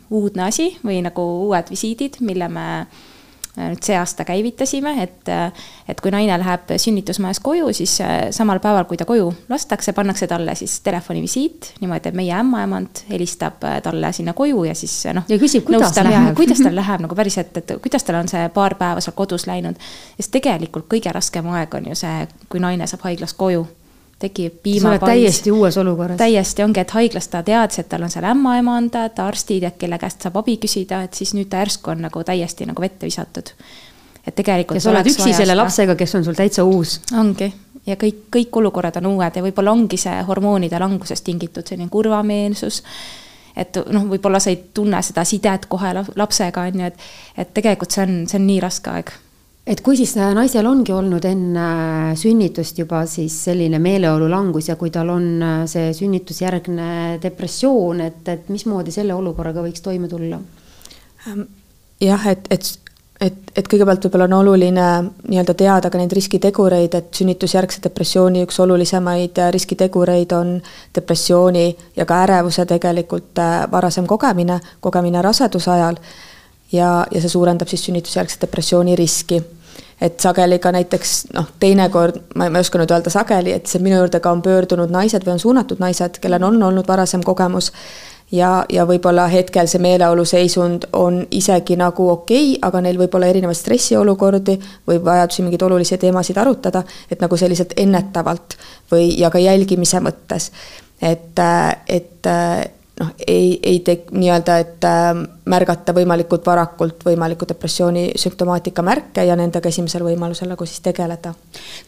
uudne asi või nagu uued visiidid, mille me äh, nüüd see aasta käivitasime, et, äh, et kui naine läheb sünnitusmajas koju, siis äh, samal päeval, kui ta koju lastakse, pannakse talle siis telefonivisiit, niimoodi, et meie ämmaemand helistab talle sinna koju ja siis noh. ja küsib, kuidas tal läheb. kuidas tal läheb nagu päriselt, et kuidas tal on see paar päeva seal kodus läinud. sest tegelikult kõige raskem aeg on ju see, kui naine saab haiglast koju tekib piimapais. täiesti uues olukorras. täiesti ongi, et haiglas ta teadis, et tal on seal ämmaemandad, arstid, et kelle käest saab abi küsida, et siis nüüd ta järsku on nagu täiesti nagu vette visatud. et tegelikult. ja sa oled üksi selle lapsega, kes on sul täitsa uus. ongi ja kõik, kõik olukorrad on uued ja võib-olla ongi see hormoonide langusest tingitud selline kurvameelsus et noh, võib-olla sa ei tunne seda sidet kohe lapsega, on ju, et, et tegelikult see on, see on nii raske aeg et kui siis äh, naisel ongi olnud enne äh, sünnitust juba siis selline meeleolu langus ja kui tal on äh, see sünnitusjärgne depressioon, et, et mismoodi selle olukorraga võiks toime tulla? Ähm, jah, et, et, et, et kõigepealt võib-olla on oluline nii-öelda teada ka neid riskitegureid, et sünnitusjärgse depressiooni üks olulisemaid riskitegureid on depressiooni ja ka ärevuse tegelikult varasem kogemine, kogemine raseduse ajal ja, ja see suurendab siis sünnitusjärgse depressiooni riski et sageli ka näiteks noh, teinekord, ma ei, oska nüüd öelda sageli, et see minu juurde ka on pöördunud naised või on suunatud naised, kellel on olnud varasem kogemus ja, ja võib-olla hetkel see meeleoluseisund on isegi nagu okei okay,, aga neil võib olla erinevaid stressiolukordi või vajadusi mingeid olulisi teemasid arutada, et nagu selliselt ennetavalt või, ja ka jälgimise mõttes. et, et noh, ei, ei tek-, nii-öelda, et äh, märgata võimalikult varakult võimaliku depressiooni sümptomaatika märke ja nendega esimesel võimalusel nagu siis tegeleda.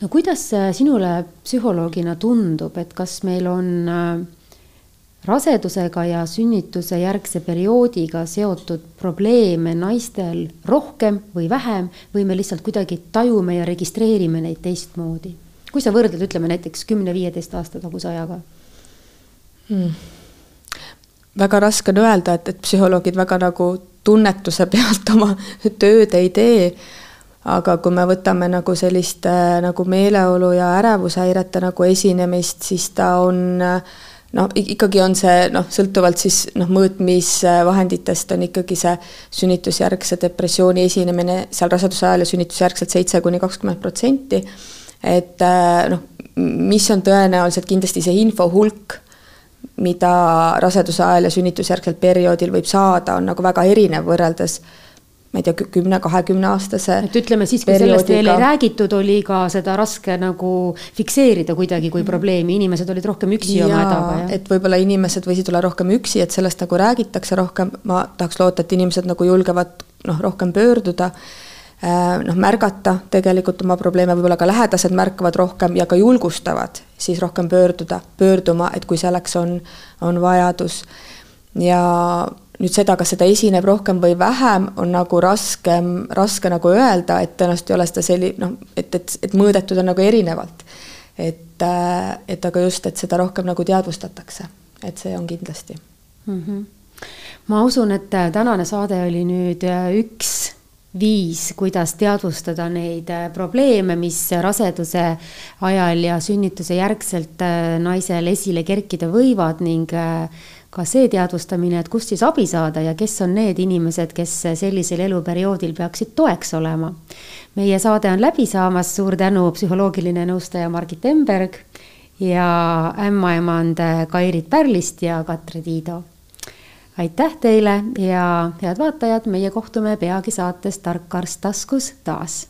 no kuidas sinule psühholoogina tundub, et kas meil on äh, rasedusega ja sünnituse järgse perioodiga seotud probleeme naistel rohkem või vähem või me lihtsalt kuidagi tajume ja registreerime neid teistmoodi? kui sa võrdled, ütleme näiteks kümne-viieteist aasta taguse ajaga hmm väga raske on öelda, et, et psühholoogid väga nagu tunnetuse pealt oma tööd ei tee. aga kui me võtame nagu sellist nagu meeleolu ja ärevushäirete nagu esinemist, siis ta on noh, ikkagi on see noh, sõltuvalt siis noh, mõõtmisvahenditest on ikkagi see sünnitusjärgse depressiooni esinemine seal raseduse ajal ja sünnitusjärgselt seitse kuni kakskümmend protsenti. et noh, mis on tõenäoliselt kindlasti see info hulk mida raseduse ajal ja sünnitusjärgsel perioodil võib saada, on nagu väga erinev võrreldes ma ei tea, kümne, kahekümne aastase. et ütleme siis, kui sellest veel ei räägitud, oli ka seda raske nagu fikseerida kuidagi kui probleemi, inimesed olid rohkem üksi ja, oma hädaga, et võib-olla inimesed võisid olla rohkem üksi, et sellest nagu räägitakse rohkem, ma tahaks loota, et inimesed nagu julgevad noh, rohkem pöörduda Äh, noh, märgata tegelikult oma probleeme, võib-olla ka lähedased märkavad rohkem ja ka julgustavad siis rohkem pöörduda, pöörduma, et kui selleks on, on vajadus. ja nüüd seda, kas seda esineb rohkem või vähem, on nagu raskem, raske nagu öelda, et tõenäoliselt ei ole seda selli-, noh, et, et, et mõõdetud on nagu erinevalt. et, äh, et aga just, et seda rohkem nagu teadvustatakse, et see on kindlasti mm. -hmm. ma usun, et tänane saade oli nüüd üks viis, kuidas teadvustada neid äh, probleeme, mis raseduse ajal ja sünnituse järgselt äh, naisel esile kerkida võivad ning äh, ka see teadvustamine, et kust siis abi saada ja kes on need inimesed, kes sellisel eluperioodil peaksid toeks olema. meie saade on läbi saamas, suur tänu, psühholoogiline nõustaja Margit Emberg ja ämmaemand Kairit Pärlist ja Katre Tiido aitäh teile ja head vaatajad, meie kohtume peagi saates Tark arst taskus taas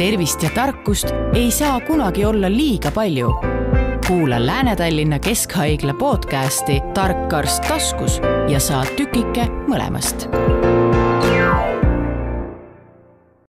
tervist ja tarkust ei saa kunagi olla liiga palju. kuula Lääne-Tallinna Keskhaigla podcasti Tark arst taskus ja saa tükike mõlemast